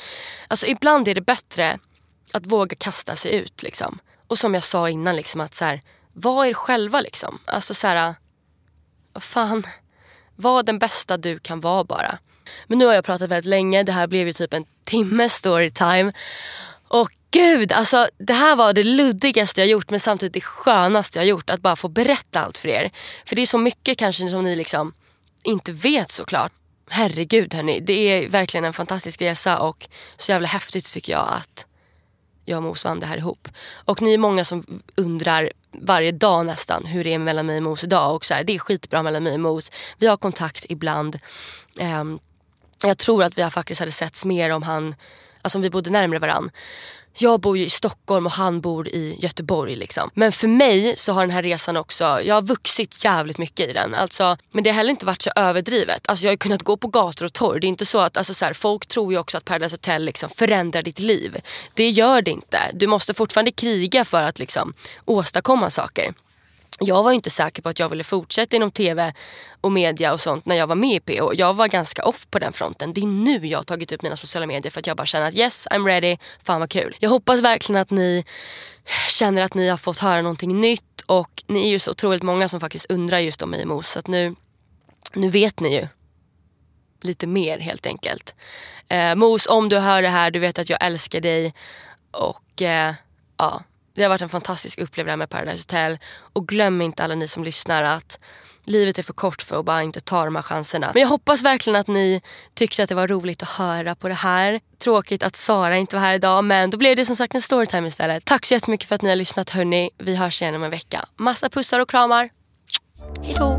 Alltså, ibland är det bättre att våga kasta sig ut. Liksom. Och som jag sa innan, liksom, att så här, var er själva. Liksom. Alltså så här, vad fan, var den bästa du kan vara bara. Men nu har jag pratat väldigt länge, det här blev ju typ en timme storytime. Och gud, alltså det här var det luddigaste jag gjort men samtidigt det skönaste jag gjort. Att bara få berätta allt för er. För det är så mycket kanske som ni liksom inte vet såklart. Herregud hörni, det är verkligen en fantastisk resa och så jävla häftigt tycker jag att jag och Mos vann det här ihop. Och ni är många som undrar varje dag nästan hur det är mellan mig och Mos idag. Och så här, det är skitbra mellan mig och Mos. Vi har kontakt ibland. Um, jag tror att vi faktiskt hade setts mer om han, alltså om vi bodde närmare varann jag bor ju i Stockholm och han bor i Göteborg. Liksom. Men för mig så har den här resan också, jag har vuxit jävligt mycket i den. Alltså, men det har heller inte varit så överdrivet. Alltså, jag har kunnat gå på gator och torg. Det är inte så att, alltså, så här, folk tror ju också att Paradise Hotel liksom förändrar ditt liv. Det gör det inte. Du måste fortfarande kriga för att liksom, åstadkomma saker jag var inte säker på att jag ville fortsätta inom tv och media och sånt när jag var med i P.O. Jag var ganska off på den fronten. Det är nu jag har tagit upp mina sociala medier för att jag bara känner att yes, I'm ready. Fan vad kul. Jag hoppas verkligen att ni känner att ni har fått höra någonting nytt och ni är ju så otroligt många som faktiskt undrar just om mig och Mos. Så att nu, nu vet ni ju lite mer helt enkelt. Eh, Mos, om du hör det här, du vet att jag älskar dig och eh, ja det har varit en fantastisk upplevelse med Paradise Hotel. Och glöm inte alla ni som lyssnar att livet är för kort för att bara inte ta de här chanserna. Men jag hoppas verkligen att ni tyckte att det var roligt att höra på det här. Tråkigt att Sara inte var här idag men då blev det som sagt en storytime istället. Tack så jättemycket för att ni har lyssnat hörni. Vi hörs igen om en vecka. Massa pussar och kramar. Hejdå!